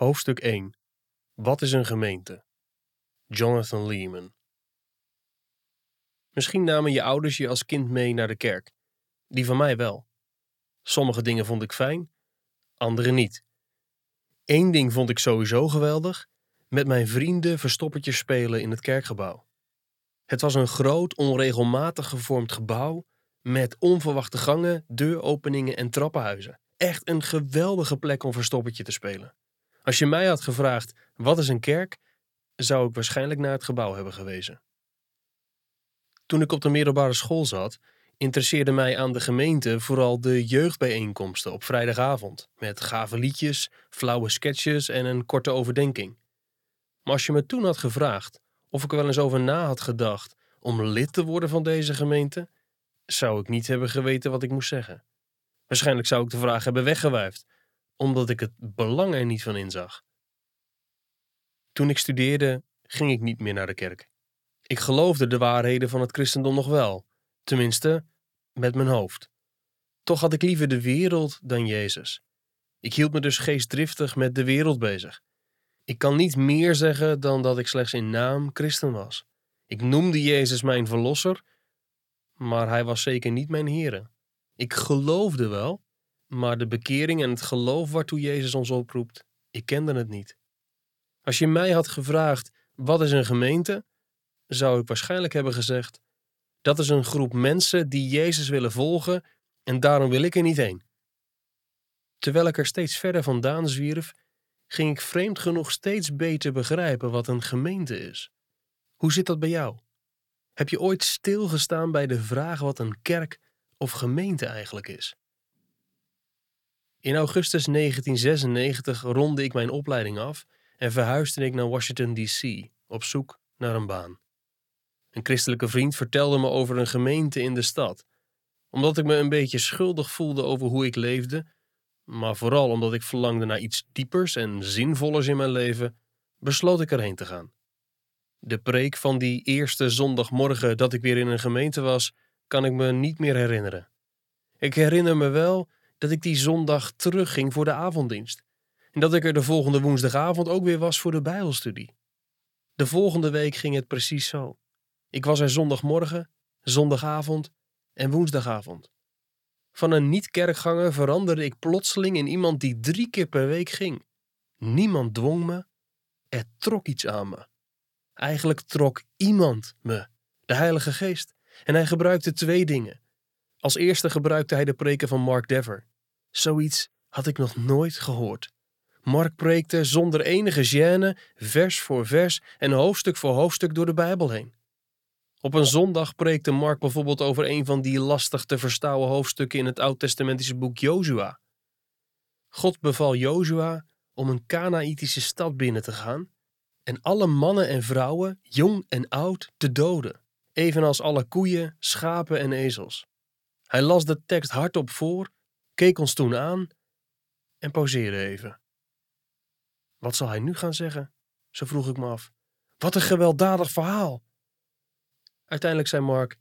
Hoofdstuk 1 Wat is een gemeente? Jonathan Lehman Misschien namen je ouders je als kind mee naar de kerk. Die van mij wel. Sommige dingen vond ik fijn, andere niet. Eén ding vond ik sowieso geweldig: met mijn vrienden verstoppertjes spelen in het kerkgebouw. Het was een groot, onregelmatig gevormd gebouw met onverwachte gangen, deuropeningen en trappenhuizen. Echt een geweldige plek om verstoppertje te spelen. Als je mij had gevraagd wat is een kerk, zou ik waarschijnlijk naar het gebouw hebben gewezen. Toen ik op de middelbare school zat, interesseerde mij aan de gemeente vooral de jeugdbijeenkomsten op vrijdagavond, met gave liedjes, flauwe sketches en een korte overdenking. Maar als je me toen had gevraagd of ik er wel eens over na had gedacht om lid te worden van deze gemeente, zou ik niet hebben geweten wat ik moest zeggen. Waarschijnlijk zou ik de vraag hebben weggewuifd, omdat ik het belang er niet van inzag. Toen ik studeerde, ging ik niet meer naar de kerk. Ik geloofde de waarheden van het christendom nog wel, tenminste met mijn hoofd. Toch had ik liever de wereld dan Jezus. Ik hield me dus geestdriftig met de wereld bezig. Ik kan niet meer zeggen dan dat ik slechts in naam christen was. Ik noemde Jezus mijn verlosser, maar hij was zeker niet mijn Heer. Ik geloofde wel, maar de bekering en het geloof waartoe Jezus ons oproept, ik kende het niet. Als je mij had gevraagd: wat is een gemeente? zou ik waarschijnlijk hebben gezegd: dat is een groep mensen die Jezus willen volgen en daarom wil ik er niet heen. Terwijl ik er steeds verder vandaan zwierf, ging ik vreemd genoeg steeds beter begrijpen wat een gemeente is. Hoe zit dat bij jou? Heb je ooit stilgestaan bij de vraag wat een kerk of gemeente eigenlijk is? In augustus 1996 ronde ik mijn opleiding af en verhuisde ik naar Washington, D.C. op zoek naar een baan. Een christelijke vriend vertelde me over een gemeente in de stad. Omdat ik me een beetje schuldig voelde over hoe ik leefde, maar vooral omdat ik verlangde naar iets diepers en zinvollers in mijn leven, besloot ik erheen te gaan. De preek van die eerste zondagmorgen dat ik weer in een gemeente was, kan ik me niet meer herinneren. Ik herinner me wel dat ik die zondag terugging voor de avonddienst en dat ik er de volgende woensdagavond ook weer was voor de Bijbelstudie. De volgende week ging het precies zo. Ik was er zondagmorgen, zondagavond en woensdagavond. Van een niet-kerkganger veranderde ik plotseling in iemand die drie keer per week ging. Niemand dwong me, er trok iets aan me. Eigenlijk trok iemand me, de Heilige Geest. En hij gebruikte twee dingen. Als eerste gebruikte hij de preken van Mark Dever. Zoiets had ik nog nooit gehoord. Mark preekte zonder enige gêne, vers voor vers en hoofdstuk voor hoofdstuk door de Bijbel heen. Op een zondag preekte Mark bijvoorbeeld over een van die lastig te verstouwen hoofdstukken in het Oud-testamentische boek Jozua. God beval Jozua om een Kanaïtische stad binnen te gaan en alle mannen en vrouwen, jong en oud, te doden, evenals alle koeien, schapen en ezels. Hij las de tekst hardop voor, keek ons toen aan en pauzeerde even. Wat zal hij nu gaan zeggen? Zo vroeg ik me af. Wat een gewelddadig verhaal! Uiteindelijk zei Mark: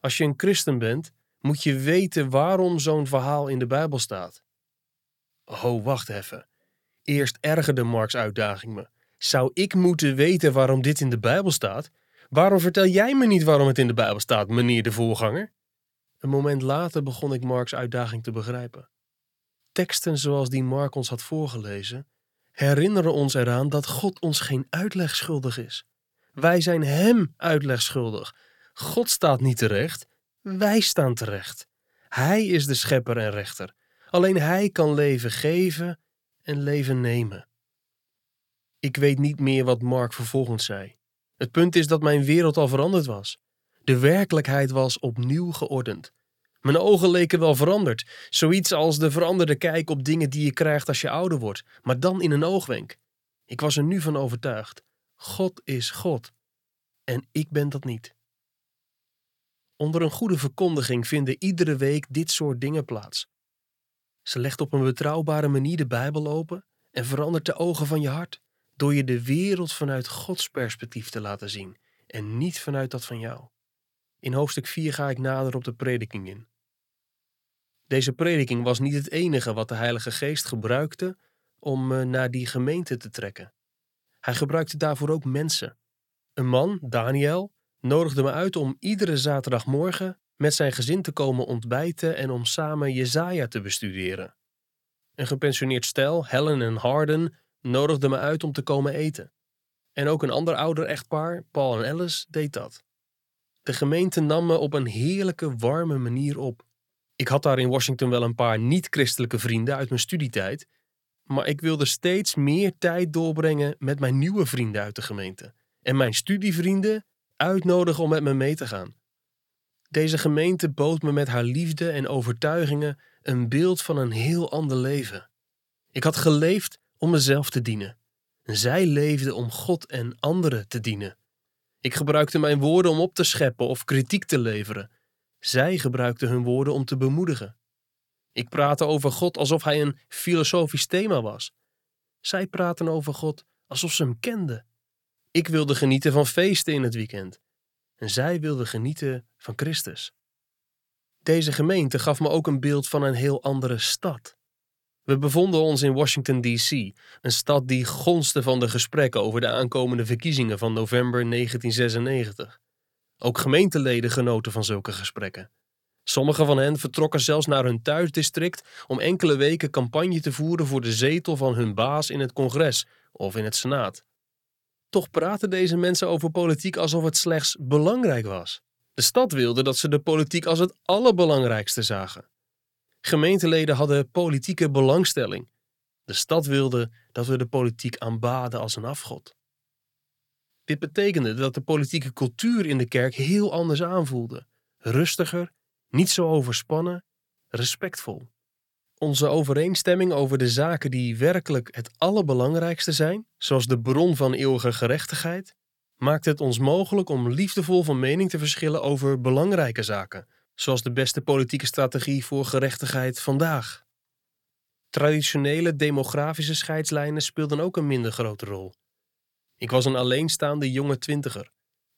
Als je een christen bent, moet je weten waarom zo'n verhaal in de Bijbel staat. Oh, wacht even. Eerst ergerde Marks uitdaging me. Zou ik moeten weten waarom dit in de Bijbel staat? Waarom vertel jij me niet waarom het in de Bijbel staat, meneer de voorganger? Een moment later begon ik Marks uitdaging te begrijpen. Teksten zoals die Mark ons had voorgelezen, herinneren ons eraan dat God ons geen uitleg schuldig is. Wij zijn Hem uitleg schuldig. God staat niet terecht, wij staan terecht. Hij is de schepper en rechter. Alleen Hij kan leven geven en leven nemen. Ik weet niet meer wat Mark vervolgens zei. Het punt is dat mijn wereld al veranderd was. De werkelijkheid was opnieuw geordend. Mijn ogen leken wel veranderd, zoiets als de veranderde kijk op dingen die je krijgt als je ouder wordt, maar dan in een oogwenk. Ik was er nu van overtuigd. God is God. En ik ben dat niet. Onder een goede verkondiging vinden iedere week dit soort dingen plaats. Ze legt op een betrouwbare manier de Bijbel open en verandert de ogen van je hart door je de wereld vanuit Gods perspectief te laten zien en niet vanuit dat van jou. In hoofdstuk 4 ga ik nader op de prediking in. Deze prediking was niet het enige wat de Heilige Geest gebruikte om me naar die gemeente te trekken. Hij gebruikte daarvoor ook mensen. Een man, Daniel, nodigde me uit om iedere zaterdagmorgen met zijn gezin te komen ontbijten en om samen Jezaja te bestuderen. Een gepensioneerd stel, Helen en Harden, nodigde me uit om te komen eten. En ook een ander ouder echtpaar, Paul en Alice, deed dat. De gemeente nam me op een heerlijke, warme manier op. Ik had daar in Washington wel een paar niet-christelijke vrienden uit mijn studietijd, maar ik wilde steeds meer tijd doorbrengen met mijn nieuwe vrienden uit de gemeente en mijn studievrienden uitnodigen om met me mee te gaan. Deze gemeente bood me met haar liefde en overtuigingen een beeld van een heel ander leven. Ik had geleefd om mezelf te dienen. Zij leefde om God en anderen te dienen. Ik gebruikte mijn woorden om op te scheppen of kritiek te leveren. Zij gebruikten hun woorden om te bemoedigen. Ik praatte over God alsof hij een filosofisch thema was. Zij praten over God alsof ze hem kenden. Ik wilde genieten van feesten in het weekend. En zij wilden genieten van Christus. Deze gemeente gaf me ook een beeld van een heel andere stad. We bevonden ons in Washington, D.C., een stad die gonste van de gesprekken over de aankomende verkiezingen van november 1996. Ook gemeenteleden genoten van zulke gesprekken. Sommigen van hen vertrokken zelfs naar hun thuisdistrict om enkele weken campagne te voeren voor de zetel van hun baas in het congres of in het senaat. Toch praten deze mensen over politiek alsof het slechts belangrijk was. De stad wilde dat ze de politiek als het allerbelangrijkste zagen. Gemeenteleden hadden politieke belangstelling. De stad wilde dat we de politiek aanbaden als een afgod. Dit betekende dat de politieke cultuur in de kerk heel anders aanvoelde: rustiger, niet zo overspannen, respectvol. Onze overeenstemming over de zaken die werkelijk het allerbelangrijkste zijn, zoals de bron van eeuwige gerechtigheid, maakt het ons mogelijk om liefdevol van mening te verschillen over belangrijke zaken, zoals de beste politieke strategie voor gerechtigheid vandaag. Traditionele demografische scheidslijnen speelden ook een minder grote rol. Ik was een alleenstaande jonge twintiger.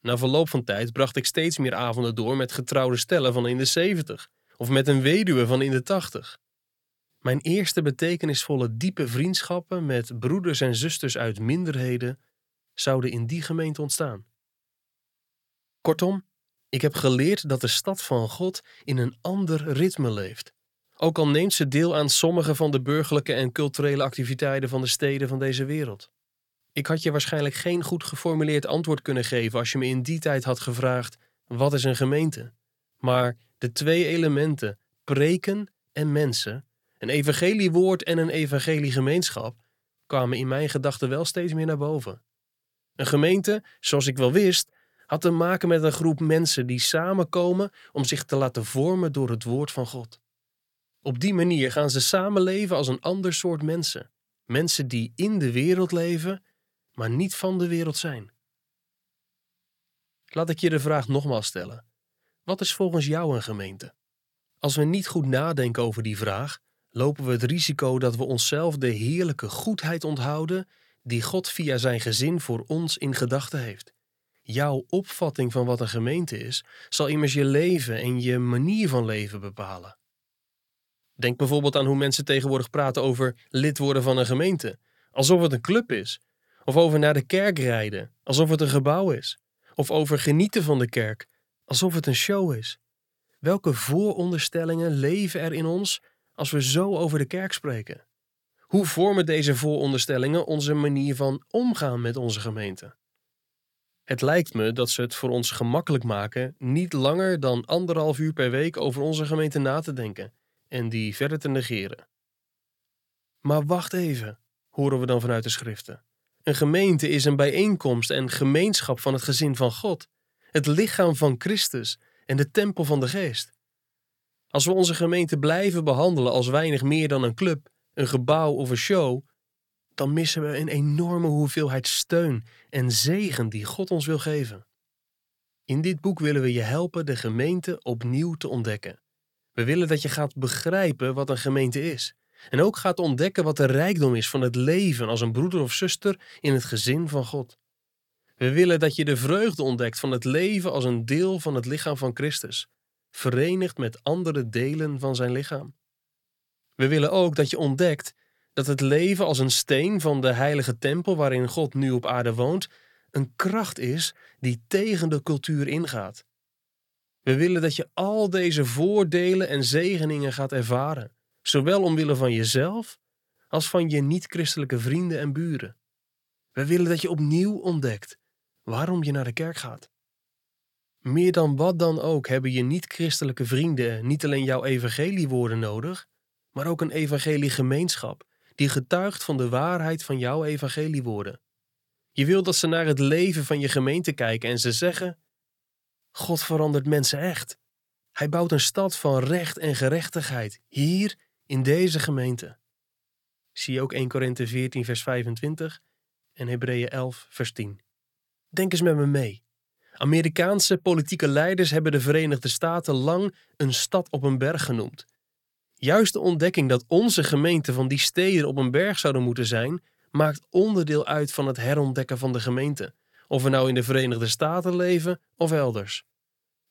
Na verloop van tijd bracht ik steeds meer avonden door met getrouwde stellen van in de zeventig of met een weduwe van in de tachtig. Mijn eerste betekenisvolle diepe vriendschappen met broeders en zusters uit minderheden zouden in die gemeente ontstaan. Kortom, ik heb geleerd dat de stad van God in een ander ritme leeft. Ook al neemt ze deel aan sommige van de burgerlijke en culturele activiteiten van de steden van deze wereld. Ik had je waarschijnlijk geen goed geformuleerd antwoord kunnen geven als je me in die tijd had gevraagd: wat is een gemeente? Maar de twee elementen, preken en mensen, een evangeliewoord en een evangeliegemeenschap, kwamen in mijn gedachten wel steeds meer naar boven. Een gemeente, zoals ik wel wist, had te maken met een groep mensen die samenkomen om zich te laten vormen door het woord van God. Op die manier gaan ze samenleven als een ander soort mensen. Mensen die in de wereld leven, maar niet van de wereld zijn. Laat ik je de vraag nogmaals stellen. Wat is volgens jou een gemeente? Als we niet goed nadenken over die vraag, lopen we het risico dat we onszelf de heerlijke goedheid onthouden die God via zijn gezin voor ons in gedachten heeft. Jouw opvatting van wat een gemeente is, zal immers je leven en je manier van leven bepalen. Denk bijvoorbeeld aan hoe mensen tegenwoordig praten over lid worden van een gemeente, alsof het een club is, of over naar de kerk rijden, alsof het een gebouw is, of over genieten van de kerk, alsof het een show is. Welke vooronderstellingen leven er in ons als we zo over de kerk spreken? Hoe vormen deze vooronderstellingen onze manier van omgaan met onze gemeente? Het lijkt me dat ze het voor ons gemakkelijk maken niet langer dan anderhalf uur per week over onze gemeente na te denken en die verder te negeren. Maar wacht even, horen we dan vanuit de schriften. Een gemeente is een bijeenkomst en gemeenschap van het gezin van God, het lichaam van Christus en de tempel van de Geest. Als we onze gemeente blijven behandelen als weinig meer dan een club, een gebouw of een show, dan missen we een enorme hoeveelheid steun en zegen die God ons wil geven. In dit boek willen we je helpen de gemeente opnieuw te ontdekken. We willen dat je gaat begrijpen wat een gemeente is. En ook gaat ontdekken wat de rijkdom is van het leven als een broeder of zuster in het gezin van God. We willen dat je de vreugde ontdekt van het leven als een deel van het lichaam van Christus, verenigd met andere delen van zijn lichaam. We willen ook dat je ontdekt dat het leven als een steen van de heilige tempel waarin God nu op aarde woont, een kracht is die tegen de cultuur ingaat. We willen dat je al deze voordelen en zegeningen gaat ervaren, zowel omwille van jezelf als van je niet-christelijke vrienden en buren. We willen dat je opnieuw ontdekt waarom je naar de kerk gaat. Meer dan wat dan ook hebben je niet-christelijke vrienden niet alleen jouw evangeliewoorden nodig, maar ook een evangeliegemeenschap die getuigt van de waarheid van jouw evangeliewoorden. Je wil dat ze naar het leven van je gemeente kijken en ze zeggen: God verandert mensen echt. Hij bouwt een stad van recht en gerechtigheid hier in deze gemeente. Zie ook 1 Korinthe 14, vers 25 en Hebreeën 11, vers 10. Denk eens met me mee. Amerikaanse politieke leiders hebben de Verenigde Staten lang een stad op een berg genoemd. Juist de ontdekking dat onze gemeente van die steden op een berg zouden moeten zijn, maakt onderdeel uit van het herontdekken van de gemeente, of we nou in de Verenigde Staten leven of elders.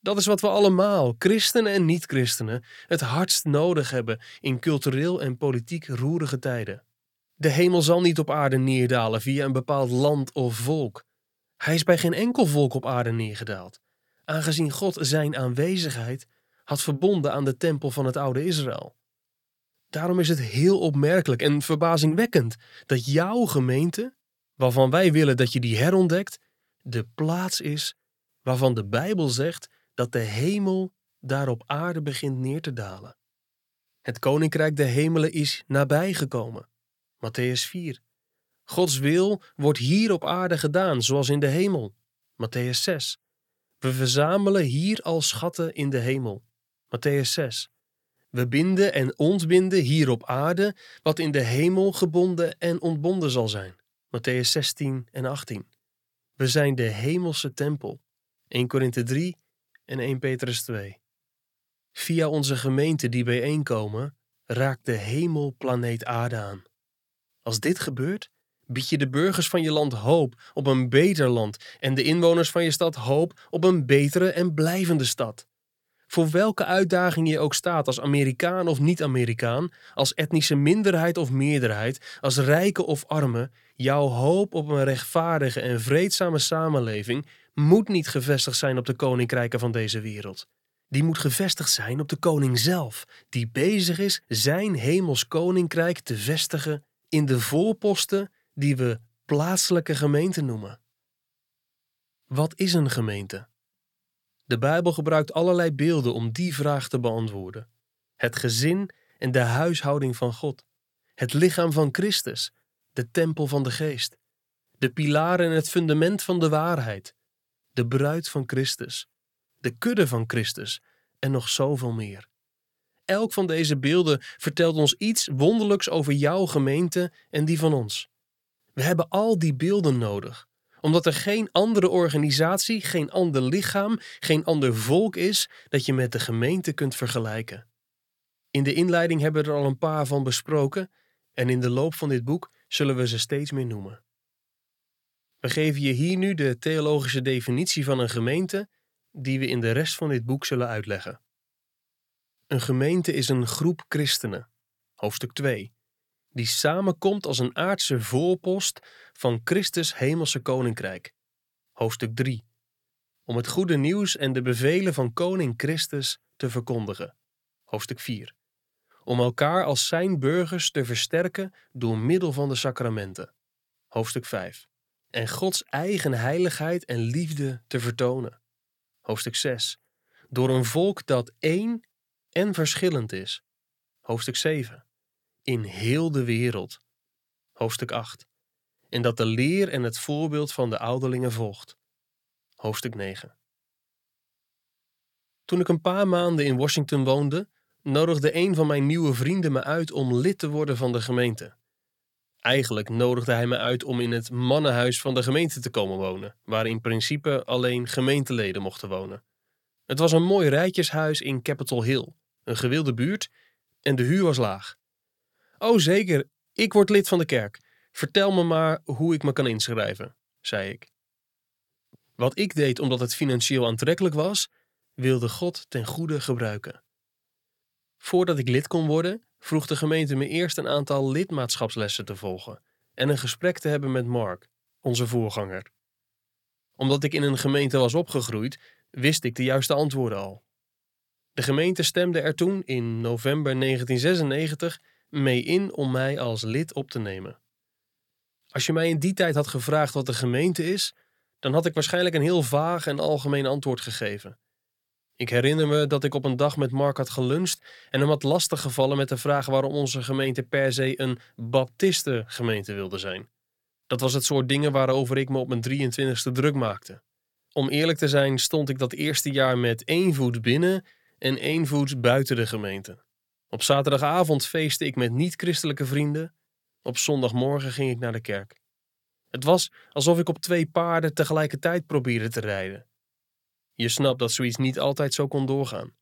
Dat is wat we allemaal, christenen en niet-christenen, het hardst nodig hebben in cultureel en politiek roerige tijden. De hemel zal niet op aarde neerdalen via een bepaald land of volk. Hij is bij geen enkel volk op aarde neergedaald, aangezien God zijn aanwezigheid verbonden aan de tempel van het oude Israël. Daarom is het heel opmerkelijk en verbazingwekkend dat jouw gemeente, waarvan wij willen dat je die herontdekt, de plaats is waarvan de Bijbel zegt dat de hemel daar op aarde begint neer te dalen. Het koninkrijk der hemelen is nabijgekomen. Matthäus 4. Gods wil wordt hier op aarde gedaan, zoals in de hemel. Matthäus 6. We verzamelen hier al schatten in de hemel. Matthäus 6. We binden en ontbinden hier op aarde wat in de hemel gebonden en ontbonden zal zijn. Matthäus 16 en 18. We zijn de hemelse tempel. 1 Korinthe 3 en 1 Petrus 2. Via onze gemeenten die bijeenkomen, raakt de hemel planeet aarde aan. Als dit gebeurt, bied je de burgers van je land hoop op een beter land en de inwoners van je stad hoop op een betere en blijvende stad. Voor welke uitdaging je ook staat als Amerikaan of niet-Amerikaan, als etnische minderheid of meerderheid, als rijke of arme, jouw hoop op een rechtvaardige en vreedzame samenleving moet niet gevestigd zijn op de koninkrijken van deze wereld. Die moet gevestigd zijn op de koning zelf, die bezig is zijn hemels koninkrijk te vestigen in de voorposten die we plaatselijke gemeenten noemen. Wat is een gemeente? De Bijbel gebruikt allerlei beelden om die vraag te beantwoorden. Het gezin en de huishouding van God, het lichaam van Christus, de tempel van de geest, de pilaren en het fundament van de waarheid, de bruid van Christus, de kudde van Christus en nog zoveel meer. Elk van deze beelden vertelt ons iets wonderlijks over jouw gemeente en die van ons. We hebben al die beelden nodig, omdat er geen andere organisatie, geen ander lichaam, geen ander volk is dat je met de gemeente kunt vergelijken. In de inleiding hebben we er al een paar van besproken en in de loop van dit boek zullen we ze steeds meer noemen. We geven je hier nu de theologische definitie van een gemeente, die we in de rest van dit boek zullen uitleggen. Een gemeente is een groep christenen, hoofdstuk 2, die samenkomt als een aardse voorpost van Christus hemelse koninkrijk, hoofdstuk 3, om het goede nieuws en de bevelen van koning Christus te verkondigen, hoofdstuk 4, om elkaar als zijn burgers te versterken door middel van de sacramenten, hoofdstuk 5 en Gods eigen heiligheid en liefde te vertonen. Hoofdstuk 6. Door een volk dat één en verschillend is. Hoofdstuk 7. In heel de wereld. Hoofdstuk 8. En dat de leer en het voorbeeld van de ouderlingen volgt. Hoofdstuk 9. Toen ik een paar maanden in Washington woonde, nodigde een van mijn nieuwe vrienden me uit om lid te worden van de gemeente. Eigenlijk nodigde hij me uit om in het mannenhuis van de gemeente te komen wonen, waar in principe alleen gemeenteleden mochten wonen. Het was een mooi rijtjeshuis in Capitol Hill, een gewilde buurt, en de huur was laag. Oh zeker, ik word lid van de kerk. Vertel me maar hoe ik me kan inschrijven, zei ik. Wat ik deed omdat het financieel aantrekkelijk was, wilde God ten goede gebruiken. Voordat ik lid kon worden, vroeg de gemeente me eerst een aantal lidmaatschapslessen te volgen en een gesprek te hebben met Mark, onze voorganger. Omdat ik in een gemeente was opgegroeid, wist ik de juiste antwoorden al. De gemeente stemde er toen in november 1996 mee in om mij als lid op te nemen. Als je mij in die tijd had gevraagd wat de gemeente is, dan had ik waarschijnlijk een heel vaag en algemeen antwoord gegeven. Ik herinner me dat ik op een dag met Mark had geluncht en hem had lastiggevallen met de vraag waarom onze gemeente per se een baptistengemeente wilde zijn. Dat was het soort dingen waarover ik me op mijn 23ste druk maakte. Om eerlijk te zijn stond ik dat eerste jaar met één voet binnen en één voet buiten de gemeente. Op zaterdagavond feestte ik met niet-christelijke vrienden. Op zondagmorgen ging ik naar de kerk. Het was alsof ik op twee paarden tegelijkertijd probeerde te rijden. Je snapt dat zoiets niet altijd zo kon doorgaan.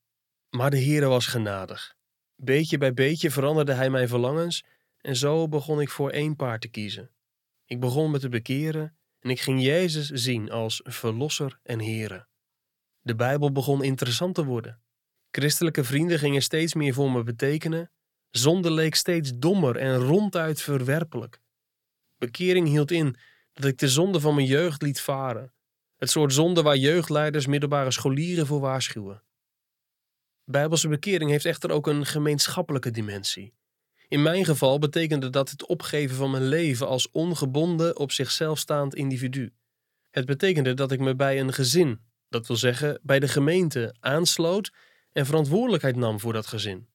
Maar de Heere was genadig. Beetje bij beetje veranderde hij mijn verlangens en zo begon ik voor één paard te kiezen. Ik begon me te bekeren en ik ging Jezus zien als verlosser en Heere. De Bijbel begon interessant te worden. Christelijke vrienden gingen steeds meer voor me betekenen. Zonde leek steeds dommer en ronduit verwerpelijk. Bekering hield in dat ik de zonde van mijn jeugd liet varen. Het soort zonde waar jeugdleiders middelbare scholieren voor waarschuwen. Bijbelse bekering heeft echter ook een gemeenschappelijke dimensie. In mijn geval betekende dat het opgeven van mijn leven als ongebonden, op zichzelf staand individu. Het betekende dat ik me bij een gezin, dat wil zeggen bij de gemeente, aansloot en verantwoordelijkheid nam voor dat gezin.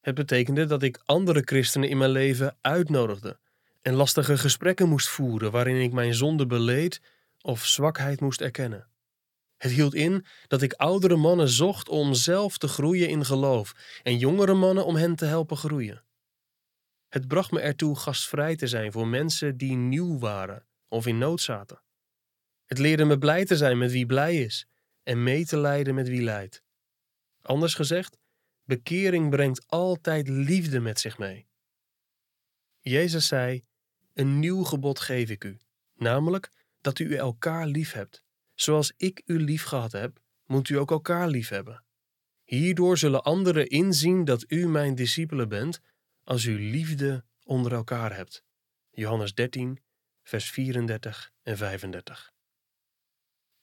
Het betekende dat ik andere christenen in mijn leven uitnodigde en lastige gesprekken moest voeren waarin ik mijn zonde beleed of zwakheid moest erkennen. Het hield in dat ik oudere mannen zocht om zelf te groeien in geloof en jongere mannen om hen te helpen groeien. Het bracht me ertoe gastvrij te zijn voor mensen die nieuw waren of in nood zaten. Het leerde me blij te zijn met wie blij is en mee te lijden met wie lijdt. Anders gezegd, bekering brengt altijd liefde met zich mee. Jezus zei: Een nieuw gebod geef ik u, namelijk dat u elkaar lief hebt. Zoals ik u lief gehad heb, moet u ook elkaar lief hebben. Hierdoor zullen anderen inzien dat u mijn discipelen bent, als u liefde onder elkaar hebt. Johannes 13, vers 34 en 35.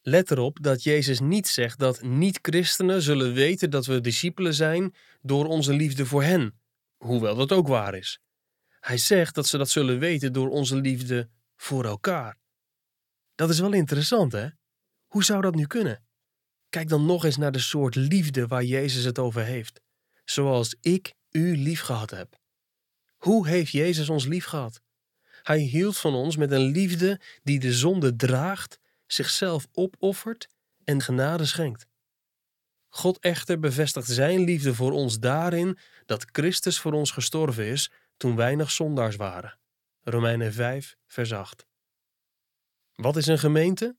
Let erop dat Jezus niet zegt dat niet-christenen zullen weten dat we discipelen zijn door onze liefde voor hen, hoewel dat ook waar is. Hij zegt dat ze dat zullen weten door onze liefde voor elkaar. Dat is wel interessant, hè? Hoe zou dat nu kunnen? Kijk dan nog eens naar de soort liefde waar Jezus het over heeft. Zoals ik u lief gehad heb. Hoe heeft Jezus ons lief gehad? Hij hield van ons met een liefde die de zonde draagt zichzelf opoffert en genade schenkt. God echter bevestigt zijn liefde voor ons daarin dat Christus voor ons gestorven is toen wij nog zondaars waren. Romeinen 5, vers 8. Wat is een gemeente?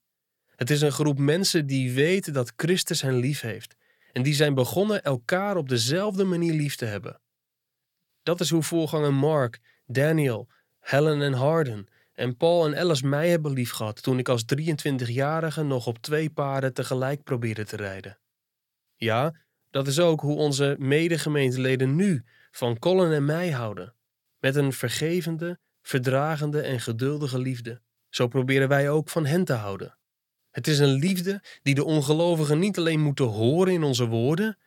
Het is een groep mensen die weten dat Christus hen lief heeft en die zijn begonnen elkaar op dezelfde manier lief te hebben. Dat is hoe voorganger Mark, Daniel, Helen en Harden en Paul en Alice mij hebben liefgehad toen ik als 23-jarige nog op twee paarden tegelijk probeerde te rijden. Ja, dat is ook hoe onze medegemeenteleden nu van Colin en mij houden. Met een vergevende, verdragende en geduldige liefde. Zo proberen wij ook van hen te houden. Het is een liefde die de ongelovigen niet alleen moeten horen in onze woorden,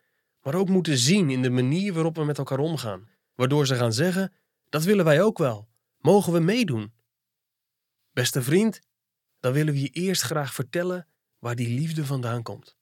maar ook moeten zien in de manier waarop we met elkaar omgaan. Waardoor ze gaan zeggen: Dat willen wij ook wel. Mogen we meedoen? Beste vriend, dan willen we je eerst graag vertellen waar die liefde vandaan komt.